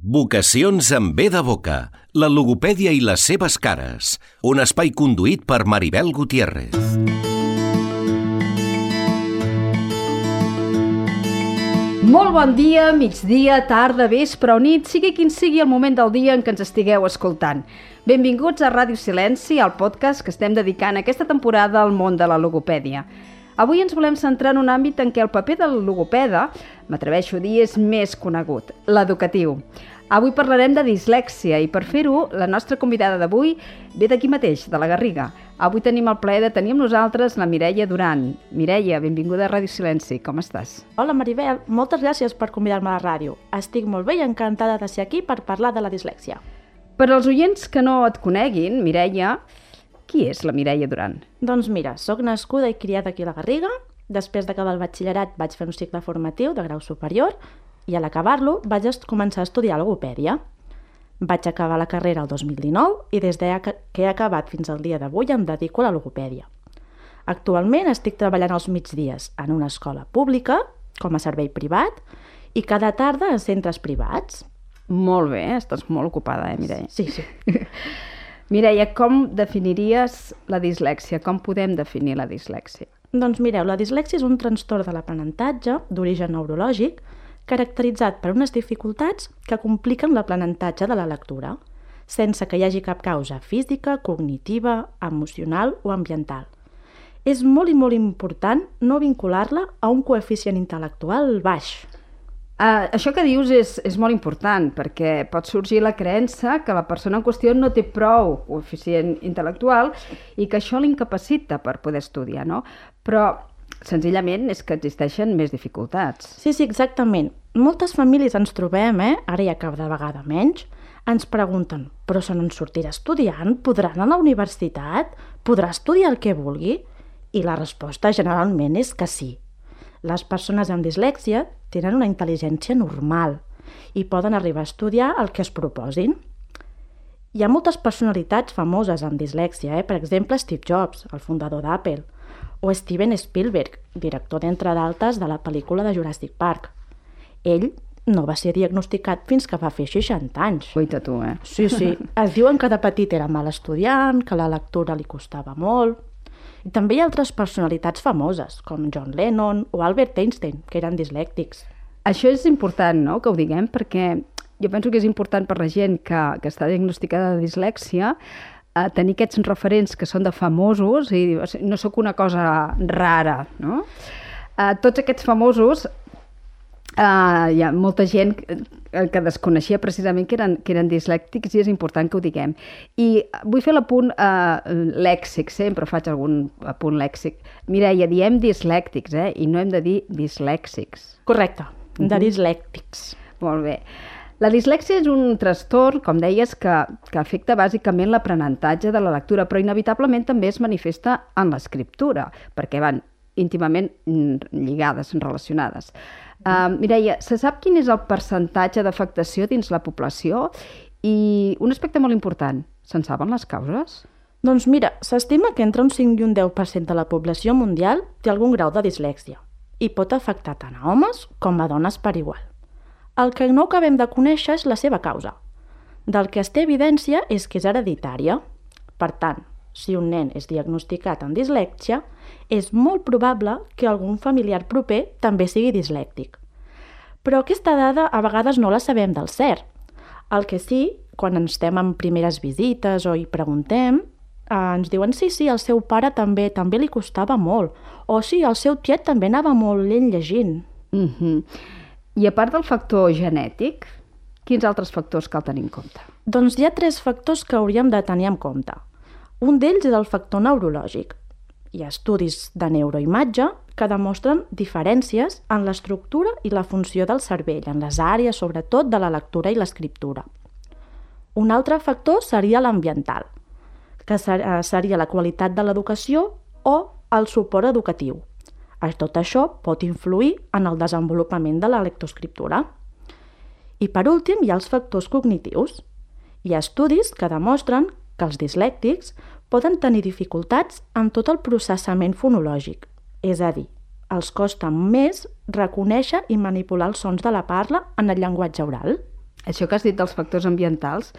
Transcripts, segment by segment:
Vocacions amb B de boca, la logopèdia i les seves cares. Un espai conduït per Maribel Gutiérrez. Molt bon dia, migdia, tarda, vespre o nit, sigui quin sigui el moment del dia en què ens estigueu escoltant. Benvinguts a Ràdio Silenci, el podcast que estem dedicant aquesta temporada al món de la logopèdia. Avui ens volem centrar en un àmbit en què el paper del logopeda, m'atreveixo a dir, és més conegut, l'educatiu. Avui parlarem de dislèxia i per fer-ho la nostra convidada d'avui ve d'aquí mateix, de la Garriga. Avui tenim el plaer de tenir amb nosaltres la Mireia Duran. Mireia, benvinguda a Ràdio Silenci, com estàs? Hola Maribel, moltes gràcies per convidar-me a la ràdio. Estic molt bé i encantada de ser aquí per parlar de la dislèxia. Per als oients que no et coneguin, Mireia, qui és la Mireia Duran? Doncs mira, sóc nascuda i criada aquí a la Garriga. Després d'acabar el batxillerat vaig fer un cicle formatiu de grau superior i a l'acabar-lo vaig començar a estudiar logopèdia. Vaig acabar la carrera el 2019 i des de que he acabat fins al dia d'avui em dedico a la logopèdia. Actualment estic treballant els migdies en una escola pública, com a servei privat, i cada tarda en centres privats. Molt bé, estàs molt ocupada, eh, Mireia? Sí, sí. Mireia, com definiries la dislèxia? Com podem definir la dislèxia? Doncs mireu, la dislèxia és un trastorn de l'aprenentatge d'origen neurològic caracteritzat per unes dificultats que compliquen l'aprenentatge de la lectura, sense que hi hagi cap causa física, cognitiva, emocional o ambiental. És molt i molt important no vincular-la a un coeficient intel·lectual baix. Uh, això que dius és, és molt important perquè pot sorgir la creença que la persona en qüestió no té prou coeficient intel·lectual i que això l'incapacita per poder estudiar, no? Però senzillament és que existeixen més dificultats. Sí, sí, exactament. Moltes famílies ens trobem, eh? ara ja cada vegada menys, ens pregunten, però se n'en sortirà estudiant? Podrà anar a la universitat? Podrà estudiar el que vulgui? I la resposta generalment és que sí. Les persones amb dislèxia tenen una intel·ligència normal i poden arribar a estudiar el que es proposin. Hi ha moltes personalitats famoses amb dislèxia, eh? per exemple Steve Jobs, el fundador d'Apple, o Steven Spielberg, director d'entre d'altes de la pel·lícula de Jurassic Park. Ell no va ser diagnosticat fins que va fer 60 anys. Guaita tu, eh? Sí, sí. Es diuen que de petit era mal estudiant, que la lectura li costava molt... I també hi ha altres personalitats famoses, com John Lennon o Albert Einstein, que eren dislèctics. Això és important, no?, que ho diguem, perquè jo penso que és important per la gent que, que està diagnosticada de dislèxia a tenir aquests referents que són de famosos i no sóc una cosa rara, no? Uh, tots aquests famosos uh, hi ha molta gent que, que desconeixia precisament que eren, que eren dislèctics i és important que ho diguem. I vull fer l'apunt uh, lèxic, sempre faig algun apunt lèxic. Mireia, diem dislèctics, eh? I no hem de dir dislèxics. Correcte, de uh -huh. dislèctics. Molt bé. La dislèxia és un trastorn, com deies, que, que afecta bàsicament l'aprenentatge de la lectura, però inevitablement també es manifesta en l'escriptura, perquè van íntimament lligades, relacionades. Uh, Mireia, se sap quin és el percentatge d'afectació dins la població? I un aspecte molt important, se'n saben les causes? Doncs mira, s'estima que entre un 5 i un 10% de la població mundial té algun grau de dislèxia i pot afectar tant a homes com a dones per igual. El que no acabem de conèixer és la seva causa. Del que es té evidència és que és hereditària. Per tant, si un nen és diagnosticat amb dislèxia, és molt probable que algun familiar proper també sigui dislèctic. Però aquesta dada a vegades no la sabem del cert. El que sí, quan ens estem en primeres visites o hi preguntem, eh, ens diuen sí, sí, el seu pare també també li costava molt, o sí, el seu tiet també anava molt lent llegint. Mm -hmm. I a part del factor genètic, quins altres factors cal tenir en compte? Doncs hi ha tres factors que hauríem de tenir en compte. Un d'ells és el factor neurològic. Hi ha estudis de neuroimatge que demostren diferències en l'estructura i la funció del cervell, en les àrees sobretot de la lectura i l'escriptura. Un altre factor seria l'ambiental, que eh, seria la qualitat de l'educació o el suport educatiu. Tot això pot influir en el desenvolupament de la lectoescriptura. I per últim hi ha els factors cognitius. Hi ha estudis que demostren que els dislèctics poden tenir dificultats en tot el processament fonològic, és a dir, els costa més reconèixer i manipular els sons de la parla en el llenguatge oral. això que has dit dels factors ambientals,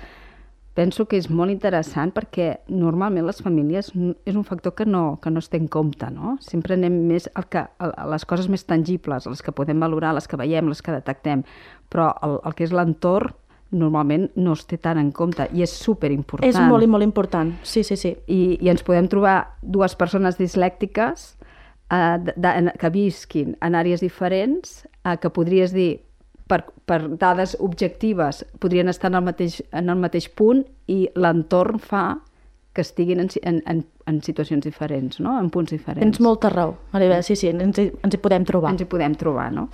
penso que és molt interessant perquè normalment les famílies és un factor que no, que no es té en compte, no? Sempre anem més al que, a les coses més tangibles, les que podem valorar, les que veiem, les que detectem, però el, el que és l'entorn normalment no es té tant en compte i és super important. És molt i molt important, sí, sí, sí. I, i ens podem trobar dues persones dislèctiques eh, de, de, que visquin en àrees diferents, eh, que podries dir per, per dades objectives podrien estar en el mateix, en el mateix punt i l'entorn fa que estiguin en, en, en, en situacions diferents, no? en punts diferents. Tens molta raó, Maribel, sí, sí, ens hi, ens hi podem trobar. Ens hi podem trobar, no?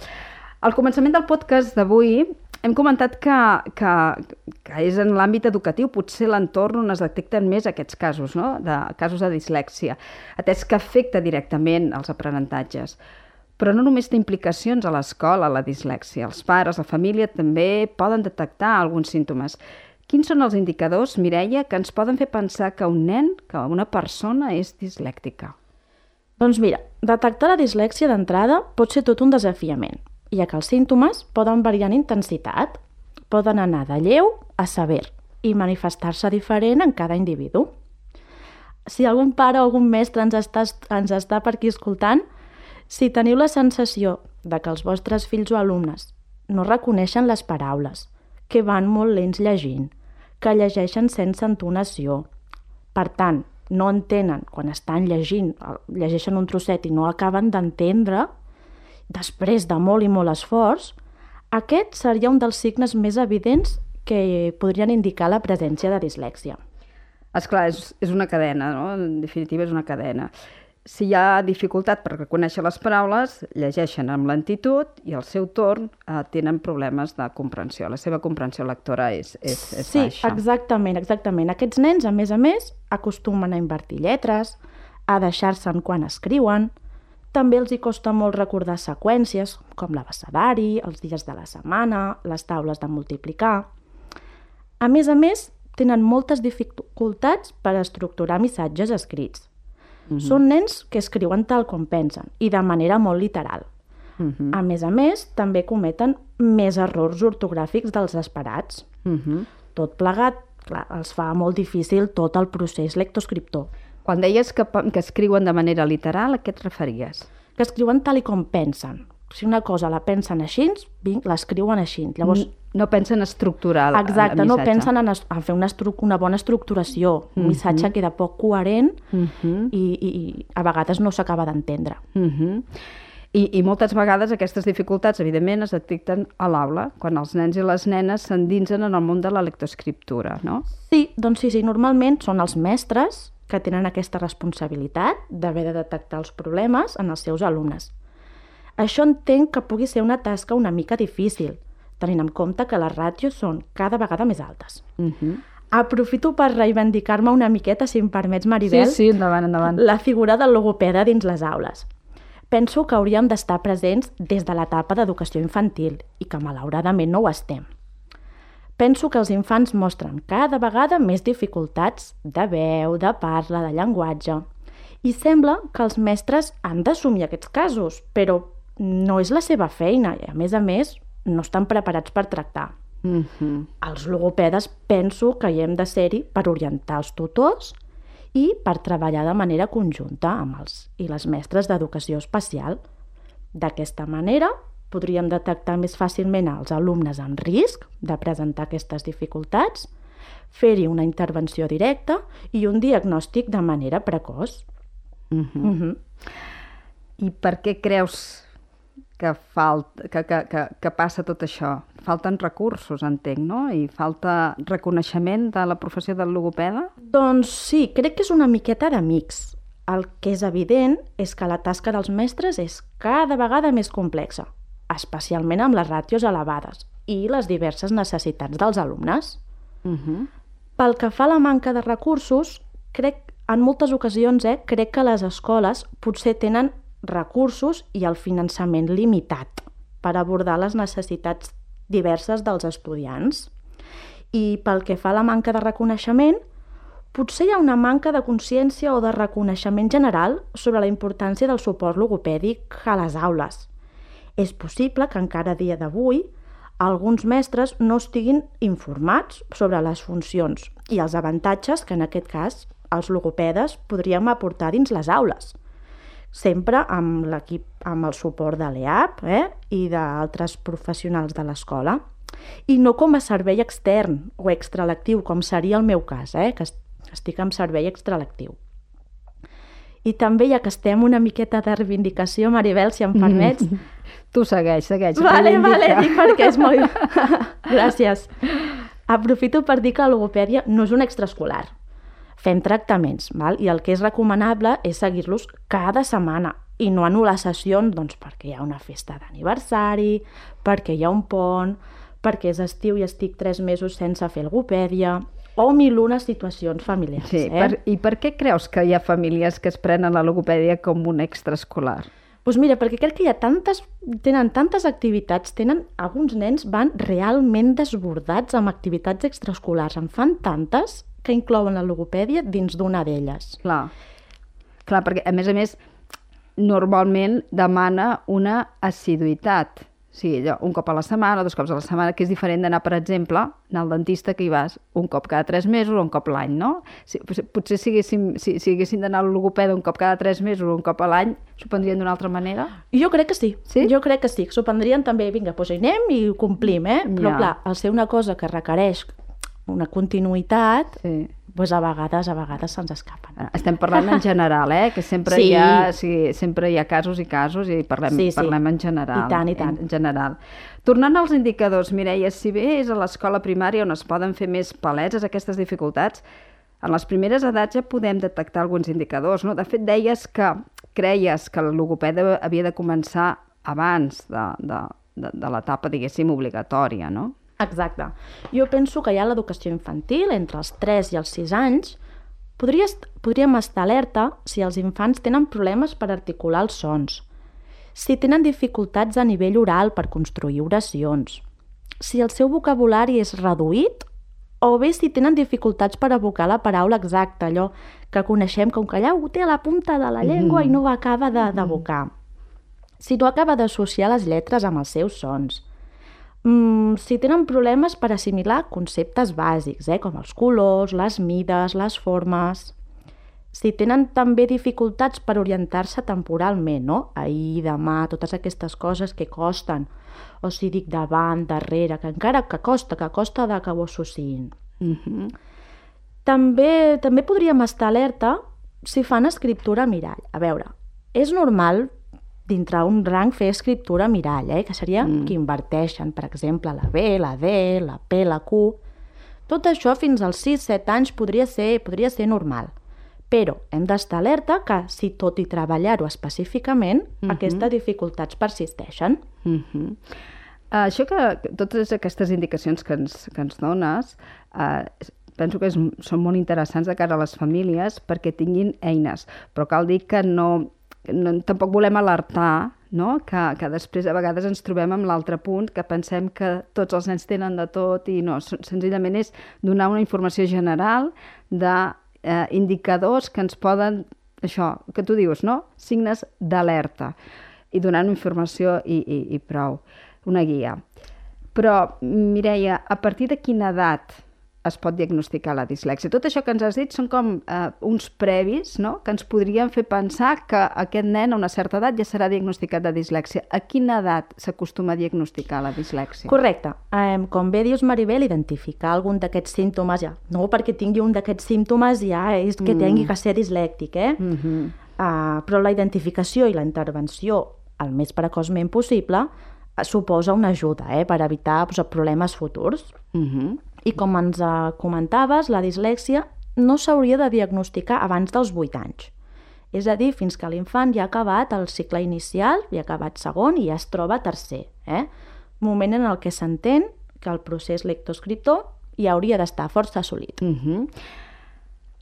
Al començament del podcast d'avui hem comentat que, que, que és en l'àmbit educatiu potser l'entorn on es detecten més aquests casos, no? de casos de dislèxia, atès que afecta directament els aprenentatges. Però no només té implicacions a l'escola, la dislèxia. Els pares, la família també poden detectar alguns símptomes. Quins són els indicadors, Mireia, que ens poden fer pensar que un nen, que una persona és dislèctica? Doncs mira, detectar la dislèxia d'entrada pot ser tot un desafiament, ja que els símptomes poden variar en intensitat. Poden anar de lleu a sever i manifestar-se diferent en cada individu. Si algun pare o algun mestre ens està, ens està per aquí escoltant, si teniu la sensació de que els vostres fills o alumnes no reconeixen les paraules, que van molt lents llegint, que llegeixen sense entonació, per tant, no entenen quan estan llegint, llegeixen un trosset i no acaben d'entendre, després de molt i molt esforç, aquest seria un dels signes més evidents que podrien indicar la presència de dislèxia. És clar, és, és una cadena, no? En definitiva és una cadena si hi ha dificultat per reconèixer les paraules, llegeixen amb lentitud i al seu torn eh, tenen problemes de comprensió. La seva comprensió lectora és, és, és sí, baixa. Sí, exactament, exactament. Aquests nens, a més a més, acostumen a invertir lletres, a deixar-se'n quan escriuen, també els hi costa molt recordar seqüències, com l'abecedari, els dies de la setmana, les taules de multiplicar. A més a més, tenen moltes dificultats per estructurar missatges escrits -huh. Són nens que escriuen tal com pensen i de manera molt literal. Uh -huh. A més a més, també cometen més errors ortogràfics dels esperats. Uh -huh. Tot plegat, clar, els fa molt difícil tot el procés lectoscriptor. Quan deies que, que escriuen de manera literal, a què et referies? Que escriuen tal i com pensen. Si una cosa la pensen així, l'escriuen així. Llavors, no pensen estructurar el, Exacte, el no pensen en, en fer una, una bona estructuració. Un uh -huh. missatge queda poc coherent uh -huh. i, i, i a vegades no s'acaba d'entendre. Uh -huh. I, I moltes vegades aquestes dificultats, evidentment, es detecten a l'aula, quan els nens i les nenes s'endinsen en el món de la lectoescriptura, no? Sí, doncs sí, sí, normalment són els mestres que tenen aquesta responsabilitat d'haver de detectar els problemes en els seus alumnes. Això entenc que pugui ser una tasca una mica difícil, tenint en compte que les ràtios són cada vegada més altes. Uh mhm. -huh. Aprofito per reivindicar-me una miqueta, si em permets, Maribel. Sí, sí, endavant, endavant. La figura del logopeda dins les aules. Penso que hauríem d'estar presents des de l'etapa d'educació infantil i que malauradament no ho estem. Penso que els infants mostren cada vegada més dificultats de veu, de parla, de llenguatge. I sembla que els mestres han d'assumir aquests casos, però no és la seva feina i, a més a més, no estan preparats per tractar. Mm -hmm. Els logopedes penso que hi hem de ser-hi per orientar els tutors i per treballar de manera conjunta amb els i les mestres d'educació especial. D'aquesta manera podríem detectar més fàcilment els alumnes en risc de presentar aquestes dificultats, fer-hi una intervenció directa i un diagnòstic de manera precoç. Mm -hmm. Mm -hmm. I per què creus que, falta, que, que, que, que passa tot això. Falten recursos, entenc, no? I falta reconeixement de la professió del logopeda? Doncs sí, crec que és una miqueta de mix. El que és evident és que la tasca dels mestres és cada vegada més complexa, especialment amb les ràtios elevades i les diverses necessitats dels alumnes. Uh mhm. -huh. Pel que fa a la manca de recursos, crec, en moltes ocasions, eh, crec que les escoles potser tenen recursos i el finançament limitat per abordar les necessitats diverses dels estudiants. I pel que fa a la manca de reconeixement, potser hi ha una manca de consciència o de reconeixement general sobre la importància del suport logopèdic a les aules. És possible que encara a dia d'avui alguns mestres no estiguin informats sobre les funcions i els avantatges que en aquest cas els logopedes podríem aportar dins les aules sempre amb l'equip, amb el suport de l'EAP eh? i d'altres professionals de l'escola i no com a servei extern o extralectiu, com seria el meu cas, eh? que estic en servei extralectiu. I també, ja que estem una miqueta de reivindicació, Maribel, si em permets... Mm. Tu segueix, segueix. Vale, vale, dic perquè és molt... Gràcies. Aprofito per dir que la logopèdia no és un extraescolar. Fem tractaments, val? i el que és recomanable és seguir-los cada setmana i no anul·lar sessions doncs, perquè hi ha una festa d'aniversari, perquè hi ha un pont, perquè és estiu i estic tres mesos sense fer logopèdia, o mil una situacions familiars. Sí, eh? per, I per què creus que hi ha famílies que es prenen la logopèdia com un extraescolar? Doncs pues mira, perquè crec que hi ha tantes, tenen tantes activitats, tenen, alguns nens van realment desbordats amb activitats extraescolars, en fan tantes que inclouen la logopèdia dins d'una d'elles. Clar. Clar, perquè a més a més normalment demana una assiduïtat Sí, allò, un cop a la setmana, dos cops a la setmana, que és diferent d'anar, per exemple, anar al dentista que hi vas un cop cada tres mesos o un cop l'any, no? Si, potser si haguéssim, si, si haguéssim d'anar al logopeda un cop cada tres mesos o un cop a l'any, s'ho prendrien d'una altra manera? Jo crec que sí. Sí? Jo crec que sí. S'ho prendrien també, vinga, doncs hi anem i ho complim, eh? Però, ja. clar, al ser una cosa que requereix una continuïtat, sí pues a vegades, a vegades se'ns escapen. Ah, estem parlant en general, eh? Que sempre, sí. hi ha, sí, sempre hi ha casos i casos i parlem, sí, sí. parlem en general. I tant, i tant. En general. Tornant als indicadors, Mireia, si bé és a l'escola primària on es poden fer més paletes aquestes dificultats, en les primeres edats ja podem detectar alguns indicadors, no? De fet, deies que creies que el logopeda havia de començar abans de, de, de, de l'etapa, diguéssim, obligatòria, no? Exacte. Jo penso que ja l'educació infantil, entre els 3 i els 6 anys, podria, podríem estar alerta si els infants tenen problemes per articular els sons, si tenen dificultats a nivell oral per construir oracions, si el seu vocabulari és reduït o bé si tenen dificultats per evocar la paraula exacta, allò que coneixem com que allà ho té a la punta de la llengua mm. i no ho acaba d'evocar. De, si no acaba d'associar les lletres amb els seus sons, Mm, si tenen problemes per assimilar conceptes bàsics, eh, com els colors, les mides, les formes... Si tenen també dificultats per orientar-se temporalment, no? Ahir, demà, totes aquestes coses que costen. O si dic davant, darrere, que encara que costa, que costa de que ho associïn. Mm -hmm. també, també podríem estar alerta si fan escriptura mirall. A veure, és normal dintre un rang fer escriptura mirall, eh? que seria mm. que inverteixen, per exemple, la B, la D, la P, la Q... Tot això fins als 6-7 anys podria ser, podria ser normal. Però hem d'estar alerta que si tot i treballar-ho específicament, mm -hmm. aquestes dificultats persisteixen. Mm -hmm. Uh, això que, totes aquestes indicacions que ens, que ens dones, uh, penso que és, són molt interessants de cara a les famílies perquè tinguin eines, però cal dir que no, no, tampoc volem alertar no? que, que després a vegades ens trobem amb l'altre punt, que pensem que tots els nens tenen de tot i no, senzillament és donar una informació general d'indicadors eh, que ens poden, això que tu dius, no? signes d'alerta i donar informació i, i, i prou, una guia. Però, Mireia, a partir de quina edat es pot diagnosticar la dislèxia. Tot això que ens has dit són com eh, uns previs no? que ens podrien fer pensar que aquest nen a una certa edat ja serà diagnosticat de dislèxia. A quina edat s'acostuma a diagnosticar la dislèxia? Correcte. Eh, com bé dius, Maribel, identificar algun d'aquests símptomes ja. No perquè tingui un d'aquests símptomes ja és que mm. tingui que ser dislèctic, eh? Mm -hmm. uh, però la identificació i la intervenció el més precoçment possible uh, suposa una ajuda eh, per evitar pues, problemes futurs. Mm -hmm. I com ens eh, comentaves, la dislèxia no s'hauria de diagnosticar abans dels 8 anys. És a dir, fins que l'infant ja ha acabat el cicle inicial, ja ha acabat segon i ja es troba tercer. Eh? Moment en el que s'entén que el procés lectoescriptor ja hauria d'estar força assolit. Uh mhm. -huh.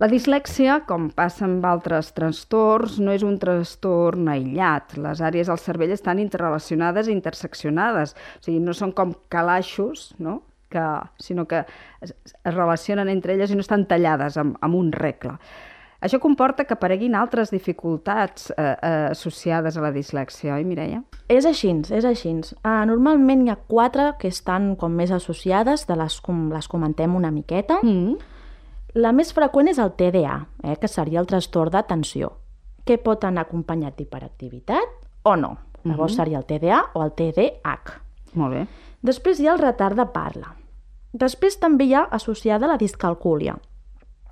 La dislèxia, com passa amb altres trastorns, no és un trastorn aïllat. Les àrees del cervell estan interrelacionades i interseccionades. O sigui, no són com calaixos, no? Que, sinó que es, es relacionen entre elles i no estan tallades amb, amb un regle. Això comporta que apareguin altres dificultats eh, eh, associades a la dislèxia, oi, Mireia? És així, és així. Uh, normalment hi ha quatre que estan com més associades, de les, com les comentem una miqueta. Mm. La més freqüent és el TDA, eh, que seria el trastorn d'atenció, que pot anar acompanyat d'hiperactivitat o no. Llavors seria el TDA o el TDAH. Molt bé. Després hi ha el retard de parla. Després també hi ha associada la discalcúlia.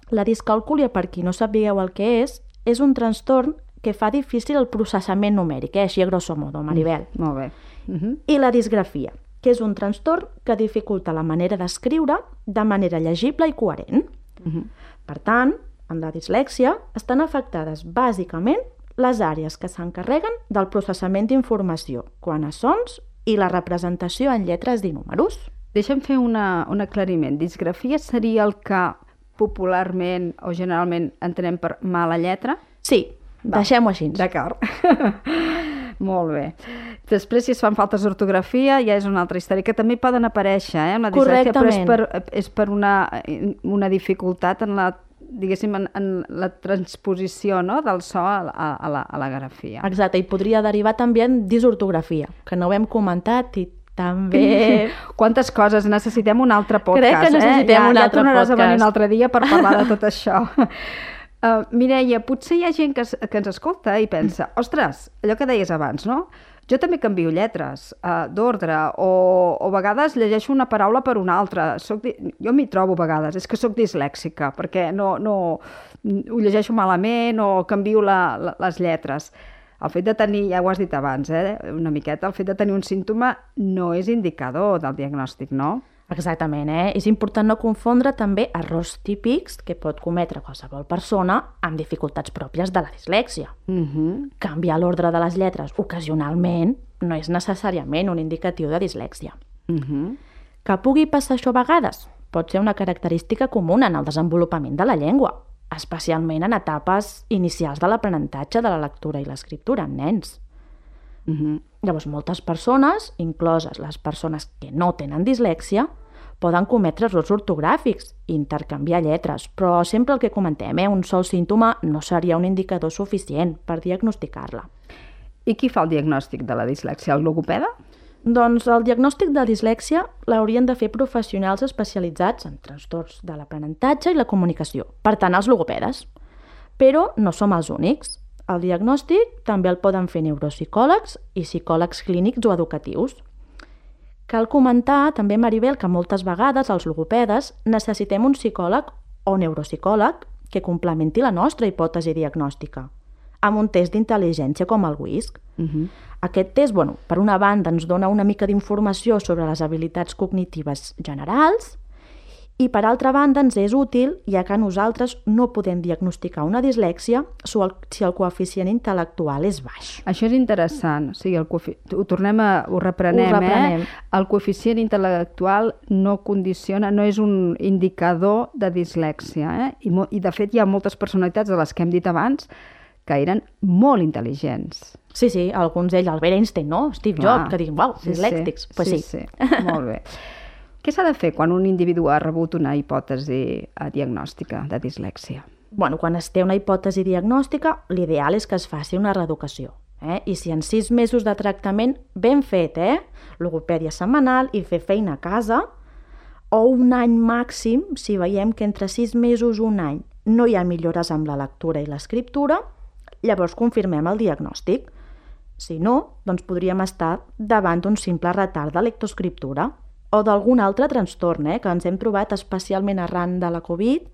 La discalcúlia, per qui no sapigueu el que és, és un trastorn que fa difícil el processament numèric, eh? així a grosso modo, Maribel. Molt bé. Uh -huh. I la disgrafia, que és un trastorn que dificulta la manera d'escriure de manera llegible i coherent. Uh -huh. Per tant, en la dislèxia estan afectades bàsicament les àrees que s'encarreguen del processament d'informació, quan a sons i la representació en lletres i números. Deixa'm fer una, un aclariment. Disgrafia seria el que popularment o generalment entenem per mala lletra? Sí, deixem-ho així. D'acord. Molt bé. Després, si es fan faltes d'ortografia, ja és una altra història, que també poden aparèixer, eh, amb la dislèxia, però és per, és per una, una dificultat en la diguéssim, en, en la transposició no? del so a, a, a, la, a la grafia. Exacte, i podria derivar també en disortografia, que no ho hem comentat i també... Quantes coses, necessitem un altre podcast. Crec que necessitem eh? ja, un ja altre tornaràs podcast. a venir un altre dia per parlar de tot això. Uh, Mireia, potser hi ha gent que, que ens escolta i pensa, ostres, allò que deies abans, no? Jo també canvio lletres uh, d'ordre o, o a vegades llegeixo una paraula per una altra. Soc di... Jo m'hi trobo a vegades, és que sóc dislèxica, perquè no, no, ho llegeixo malament o canvio la, la, les lletres. El fet de tenir, ja ho has dit abans, eh, una miqueta, el fet de tenir un símptoma no és indicador del diagnòstic, no? Exactament, eh? És important no confondre també errors típics que pot cometre qualsevol persona amb dificultats pròpies de la dislèxia. Uh -huh. Canviar l'ordre de les lletres ocasionalment no és necessàriament un indicatiu de dislèxia. Uh -huh. Que pugui passar això a vegades pot ser una característica comuna en el desenvolupament de la llengua, especialment en etapes inicials de l'aprenentatge de la lectura i l'escriptura en nens. Uh -huh. Llavors, moltes persones, incloses les persones que no tenen dislèxia, poden cometre errors ortogràfics i intercanviar lletres, però sempre el que comentem, eh, un sol símptoma no seria un indicador suficient per diagnosticar-la. I qui fa el diagnòstic de la dislèxia? El logopeda? Doncs el diagnòstic de dislèxia l'haurien de fer professionals especialitzats en trastorns de l'aprenentatge i la comunicació, per tant, els logopedes. Però no som els únics. El diagnòstic també el poden fer neuropsicòlegs i psicòlegs clínics o educatius. Cal comentar també, Maribel, que moltes vegades els logopedes necessitem un psicòleg o neuropsicòleg que complementi la nostra hipòtesi diagnòstica amb un test d'intel·ligència com el WISC. Uh -huh. Aquest test, bueno, per una banda, ens dona una mica d'informació sobre les habilitats cognitives generals i, per altra banda, ens és útil, ja que nosaltres no podem diagnosticar una dislèxia si el, coeficient intel·lectual és baix. Això és interessant. O sigui, el coefi... ho tornem a... ho reprenem, Ho reprenem. eh? El coeficient intel·lectual no condiciona, no és un indicador de dislèxia, eh? I, mo... I de fet hi ha moltes personalitats de les que hem dit abans que eren molt intel·ligents. Sí, sí, alguns d'ells, Albert Einstein, no? Steve Clar. Jobs, que diuen, uau, dislèctics. Pues sí, sí. sí. Molt bé. Què s'ha de fer quan un individu ha rebut una hipòtesi eh, diagnòstica de dislèxia? Bueno, quan es té una hipòtesi diagnòstica, l'ideal és que es faci una reeducació. Eh? I si en sis mesos de tractament ben fet, eh? logopèdia setmanal i fer feina a casa, o un any màxim, si veiem que entre sis mesos un any no hi ha millores amb la lectura i l'escriptura, llavors confirmem el diagnòstic. Si no, doncs podríem estar davant d'un simple retard de lectoescriptura o d'algun altre trastorn eh, que ens hem trobat especialment arran de la Covid,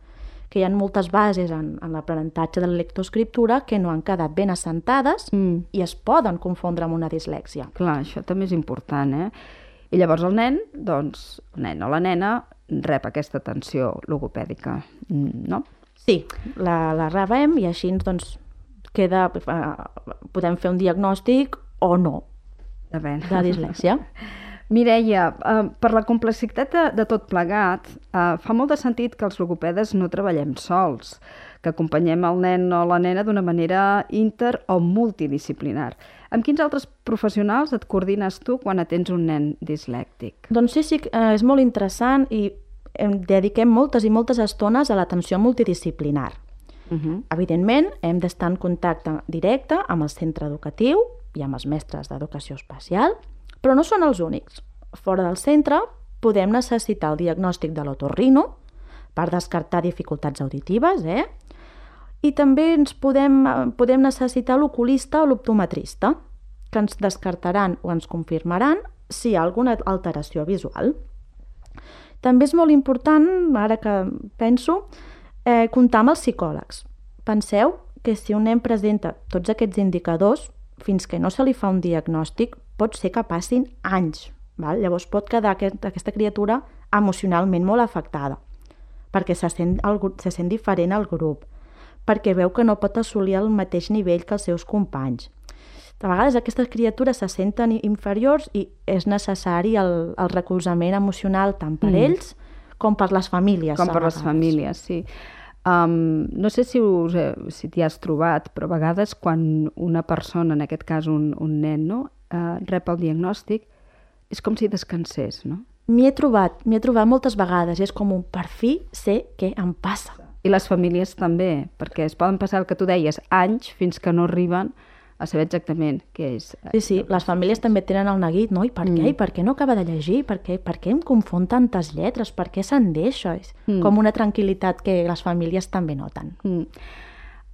que hi ha moltes bases en, en l'aprenentatge de la lectoescriptura que no han quedat ben assentades Mm. i es poden confondre amb una dislèxia. Clar, això també és important, eh? I llavors el nen, doncs, el nen o la nena rep aquesta atenció logopèdica, mm, no? Sí, la, la rebem i així doncs, queda, eh, podem fer un diagnòstic o no Depèn. de dislèxia. Mireia, eh, per la complexitat de, de tot plegat, eh, fa molt de sentit que els logopedes no treballem sols, que acompanyem el nen o la nena d'una manera inter o multidisciplinar. Amb quins altres professionals et coordines tu quan atens un nen dislèctic? Doncs sí, sí, eh, és molt interessant i em dediquem moltes i moltes estones a l'atenció multidisciplinar. Uh -huh. Evidentment, hem d'estar en contacte directe amb el centre educatiu i amb els mestres d'educació especial, però no són els únics. Fora del centre podem necessitar el diagnòstic de l'otorrino per descartar dificultats auditives, eh? I també ens podem, podem necessitar l'oculista o l'optometrista, que ens descartaran o ens confirmaran si hi ha alguna alteració visual. També és molt important, ara que penso, eh, comptar amb els psicòlegs. Penseu que si un nen presenta tots aquests indicadors, fins que no se li fa un diagnòstic, pot ser que passin anys. Val? Llavors pot quedar aquest, aquesta criatura emocionalment molt afectada, perquè se sent, el, se sent diferent al grup, perquè veu que no pot assolir el mateix nivell que els seus companys. De vegades aquestes criatures se senten inferiors i és necessari el, el recolzament emocional tant per mm. ells com per les famílies. Com per les famílies, sí. Um, no sé si, us, si t'hi has trobat, però a vegades quan una persona, en aquest cas un, un nen, no, uh, rep el diagnòstic, és com si descansés, no? M'hi he trobat, m'hi he trobat moltes vegades, és com un per fi sé què em passa. I les famílies també, perquè es poden passar el que tu deies, anys fins que no arriben a saber exactament què és. Eh, sí, sí, les famílies també tenen el neguit, no? I per què? Mm. I per què no acaba de llegir? Per què, per què em confon tantes lletres? Per què se'n deixa? És mm. com una tranquil·litat que les famílies també noten. Mm.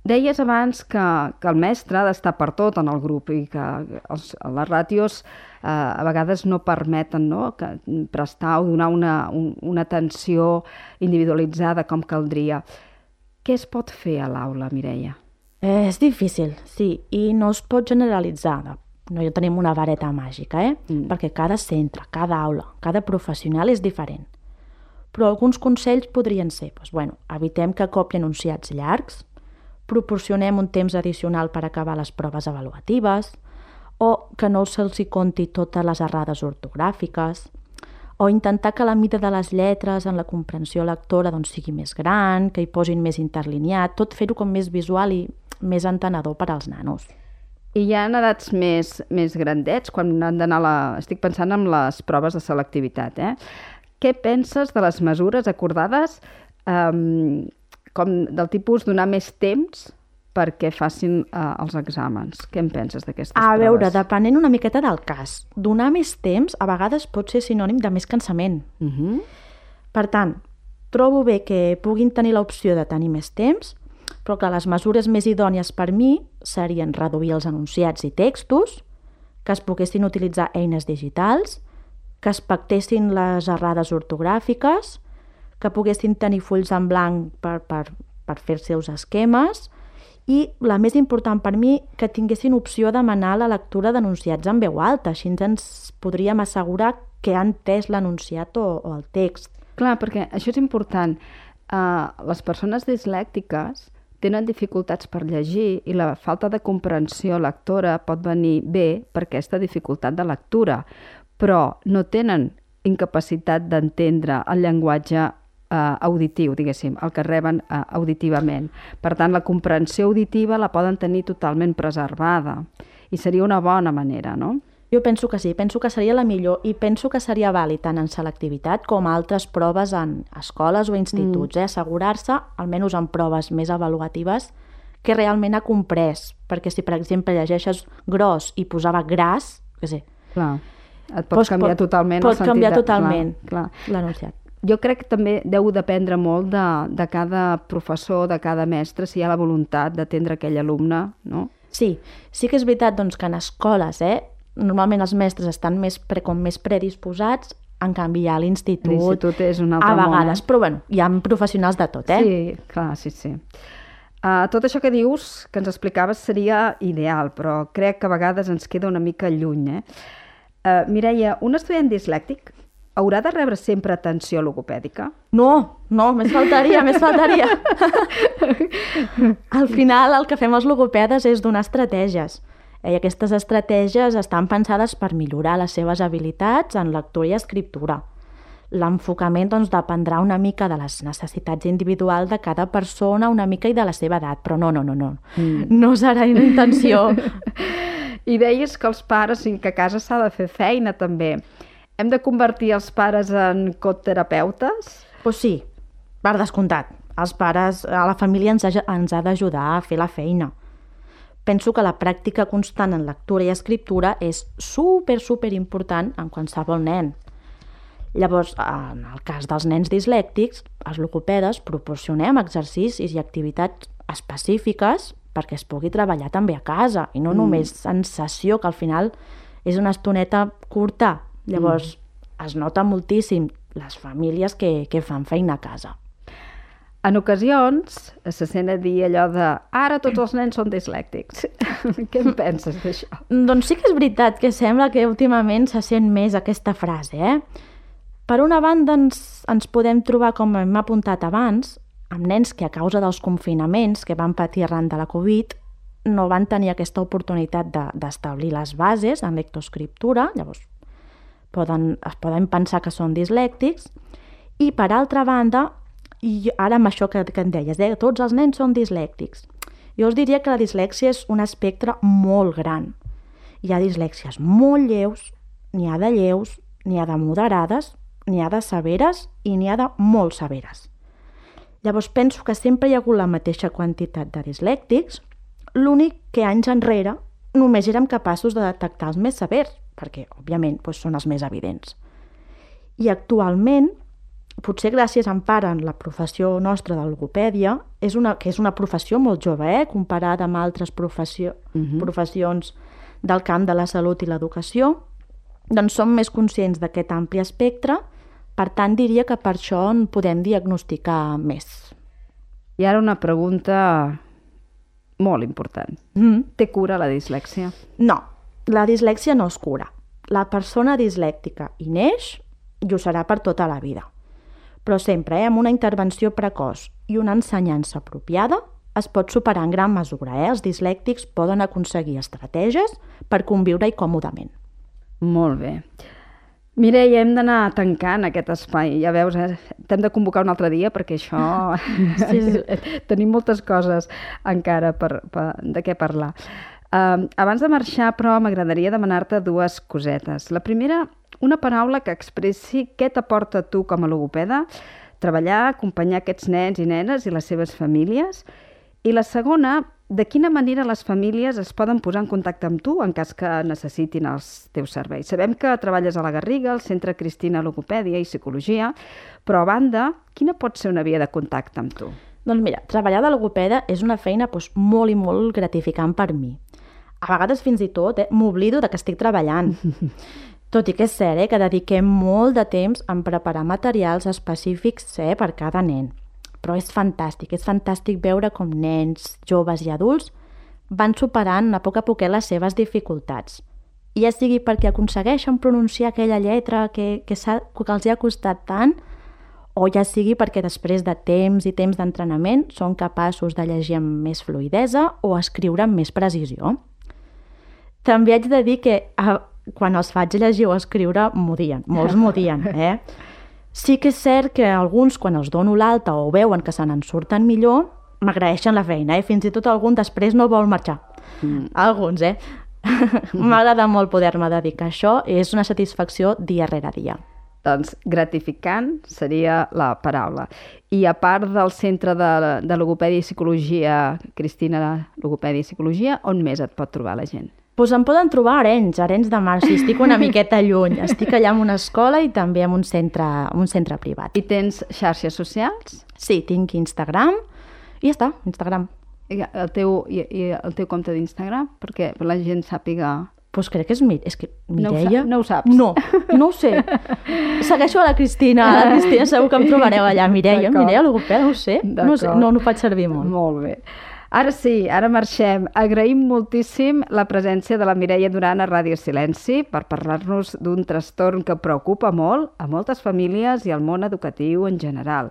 Deies abans que, que el mestre ha d'estar per tot en el grup i que els, les ràtios eh, a vegades no permeten no? Que prestar o donar una, un, una atenció individualitzada com caldria. Què es pot fer a l'aula, Mireia? Eh, és difícil, sí, i no es pot generalitzar. No tenim una vareta màgica, eh? Mm. Perquè cada centre, cada aula, cada professional és diferent. Però alguns consells podrien ser, doncs, bueno, evitem que copi enunciats llargs, proporcionem un temps addicional per acabar les proves avaluatives, o que no se'ls hi conti totes les errades ortogràfiques, o intentar que la mida de les lletres en la comprensió lectora doncs, sigui més gran, que hi posin més interlineat, tot fer-ho com més visual i més entenedor per als nanos. I hi ha edats més, més grandets, quan han d'anar la... Estic pensant en les proves de selectivitat, eh? Què penses de les mesures acordades um, com del tipus donar més temps perquè facin uh, els exàmens. Què en penses d'aquestes proves? A veure, depenent una miqueta del cas. Donar més temps a vegades pot ser sinònim de més cansament. Uh mhm. -huh. Per tant, trobo bé que puguin tenir l'opció de tenir més temps, però que les mesures més idònies per mi serien reduir els enunciats i textos, que es poguessin utilitzar eines digitals, que es pactessin les errades ortogràfiques, que poguessin tenir fulls en blanc per, per, per fer els seus esquemes i, la més important per mi, que tinguessin opció de demanar la lectura d'enunciats en veu alta, així ens podríem assegurar que han entès l'enunciat o, o el text. Clar, perquè això és important. Uh, les persones dislèctiques tenen dificultats per llegir i la falta de comprensió lectora pot venir bé per aquesta dificultat de lectura, però no tenen incapacitat d'entendre el llenguatge auditiu, diguéssim, el que reben eh, auditivament. Per tant, la comprensió auditiva la poden tenir totalment preservada i seria una bona manera, no? Jo penso que sí, penso que seria la millor i penso que seria vàlid tant en selectivitat com altres proves en escoles o instituts, mm. eh? assegurar-se, almenys en proves més avaluatives, que realment ha comprès, perquè si per exemple llegeixes gros i posava gras, que sé, clar. Et pot doncs canviar pot, totalment pot el sentit. Pot canviar totalment l'anunciat. Jo crec que també deu dependre molt de, de cada professor, de cada mestre, si hi ha la voluntat d'atendre aquell alumne, no? Sí, sí que és veritat doncs, que en escoles eh, normalment els mestres estan més, pre, com més predisposats, en canvi ja l'institut... L'institut és un altre A vegades, món, però bueno, hi ha professionals de tot, eh? Sí, clar, sí, sí. Uh, tot això que dius, que ens explicaves, seria ideal, però crec que a vegades ens queda una mica lluny, eh? Uh, Mireia, un estudiant dislèctic haurà de rebre sempre atenció logopèdica? No, no, més faltaria, més faltaria. Al final el que fem els logopedes és donar estratègies i aquestes estratègies estan pensades per millorar les seves habilitats en lectura i escriptura. L'enfocament doncs, dependrà una mica de les necessitats individuals de cada persona, una mica i de la seva edat, però no, no, no, no. Mm. No serà una intenció. I deies que els pares, que a casa s'ha de fer feina també. Hem de convertir els pares en coterapeutes? Pues sí, per descomptat. els pares, a la família ens ha, ens ha d'ajudar a fer la feina. Penso que la pràctica constant en lectura i escriptura és super, super important en qualsevol nen. Llavors, en el cas dels nens dislèctics, els logopedes proporcionem exercicis i activitats específiques perquè es pugui treballar també a casa i no mm. només en sessió, que al final és una estoneta curta. Llavors, mm. es nota moltíssim les famílies que, que fan feina a casa. En ocasions se sent a dir allò de ara tots els nens són dislèctics. Què en penses d'això? Doncs sí que és veritat que sembla que últimament se sent més aquesta frase, eh? Per una banda ens, ens podem trobar, com hem apuntat abans, amb nens que a causa dels confinaments que van patir arran de la Covid no van tenir aquesta oportunitat d'establir de, les bases en lectoescriptura, llavors poden, es poden pensar que són dislèctics, i per altra banda, i ara amb això que, que em deies, eh, tots els nens són dislèctics. Jo us diria que la dislèxia és un espectre molt gran. Hi ha dislèxies molt lleus, n'hi ha de lleus, n'hi ha de moderades, n'hi ha de severes i n'hi ha de molt severes. Llavors penso que sempre hi ha hagut la mateixa quantitat de dislèctics, l'únic que anys enrere només érem capaços de detectar els més severs, perquè, òbviament, doncs, són els més evidents. I actualment, potser gràcies en part en la professió nostra de logopèdia, és una, que és una professió molt jove, eh, comparada amb altres professió, uh mhm. -huh. professions del camp de la salut i l'educació, doncs som més conscients d'aquest ampli espectre, per tant diria que per això en podem diagnosticar més. I ara una pregunta molt important. Mm. Té cura la dislèxia? No, la dislèxia no es cura. La persona dislèctica hi neix i ho serà per tota la vida. Però sempre, eh, amb una intervenció precoç i una ensenyança apropiada, es pot superar en gran mesura. Eh? Els dislèctics poden aconseguir estratègies per conviure-hi còmodament. Molt bé. Mireia, hem d'anar tancant aquest espai. Ja veus, eh? t'hem de convocar un altre dia perquè això... sí, sí. Tenim moltes coses encara per, per, de què parlar. Uh, abans de marxar, però, m'agradaria demanar-te dues cosetes. La primera, una paraula que expressi què t'aporta tu com a logopeda, treballar, acompanyar aquests nens i nenes i les seves famílies. I la segona, de quina manera les famílies es poden posar en contacte amb tu en cas que necessitin els teus serveis. Sabem que treballes a la Garriga, al Centre Cristina Logopèdia i Psicologia, però a banda, quina pot ser una via de contacte amb tu? Doncs mira, treballar de logopeda és una feina doncs, molt i molt gratificant per mi a vegades fins i tot eh, m'oblido de que estic treballant. Tot i que és cert eh, que dediquem molt de temps en preparar materials específics eh, per cada nen. Però és fantàstic, és fantàstic veure com nens, joves i adults van superant a poc a poc les seves dificultats. Ja sigui perquè aconsegueixen pronunciar aquella lletra que, que, que els ha costat tant, o ja sigui perquè després de temps i temps d'entrenament són capaços de llegir amb més fluidesa o escriure amb més precisió. També haig de dir que a, quan els faig llegir o escriure m'odien, molts m'odien, eh? Sí que és cert que alguns, quan els dono l'alta o veuen que se n'en surten millor, m'agraeixen la feina, eh? Fins i tot algun després no vol marxar. Mm. Alguns, eh? M'agrada molt poder-me dedicar a això i és una satisfacció dia rere dia. Doncs gratificant seria la paraula. I a part del Centre de, de Logopèdia i Psicologia, Cristina Logopèdia i Psicologia, on més et pot trobar la gent? Pues em poden trobar a Arenys, Arenys de Mar, si estic una miqueta lluny. Estic allà en una escola i també en un centre, un centre privat. I tens xarxes socials? Sí, tinc Instagram i ja està, Instagram. I el teu, i, i el teu compte d'Instagram? Perquè la gent sàpiga... Pues crec que és, és que Mireia... No ho, sa no ho saps? No, no ho sé. Segueixo a la Cristina. A la Cristina segur que em trobareu allà. Mireia, Mireia, logopeda, no ho sé. No, sé. no, no ho faig servir molt. Molt bé. Ara sí, ara marxem. Agraïm moltíssim la presència de la Mireia Duran a Ràdio Silenci per parlar-nos d'un trastorn que preocupa molt a moltes famílies i al món educatiu en general.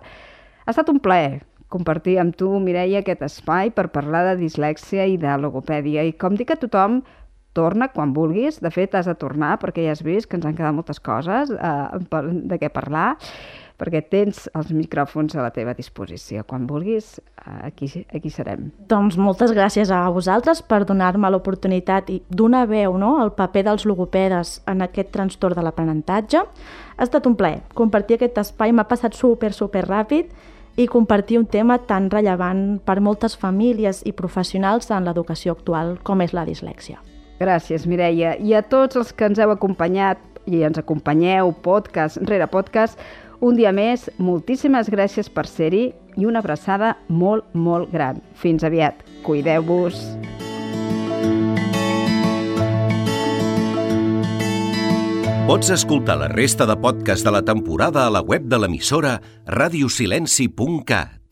Ha estat un plaer compartir amb tu, Mireia, aquest espai per parlar de dislèxia i de logopèdia. I com dic a tothom, torna quan vulguis. De fet, has de tornar perquè ja has vist que ens han quedat moltes coses eh, de què parlar perquè tens els micròfons a la teva disposició. Quan vulguis, aquí, aquí serem. Doncs moltes gràcies a vosaltres per donar-me l'oportunitat i donar veu no, al paper dels logopedes en aquest trastorn de l'aprenentatge. Ha estat un plaer compartir aquest espai, m'ha passat super, super ràpid i compartir un tema tan rellevant per moltes famílies i professionals en l'educació actual com és la dislèxia. Gràcies, Mireia. I a tots els que ens heu acompanyat i ens acompanyeu podcast rere podcast, un dia més, moltíssimes gràcies per ser-hi i una abraçada molt, molt gran. Fins aviat. Cuideu-vos. Pots escoltar la resta de podcast de la temporada a la web de l'emissora radiosilenci.cat.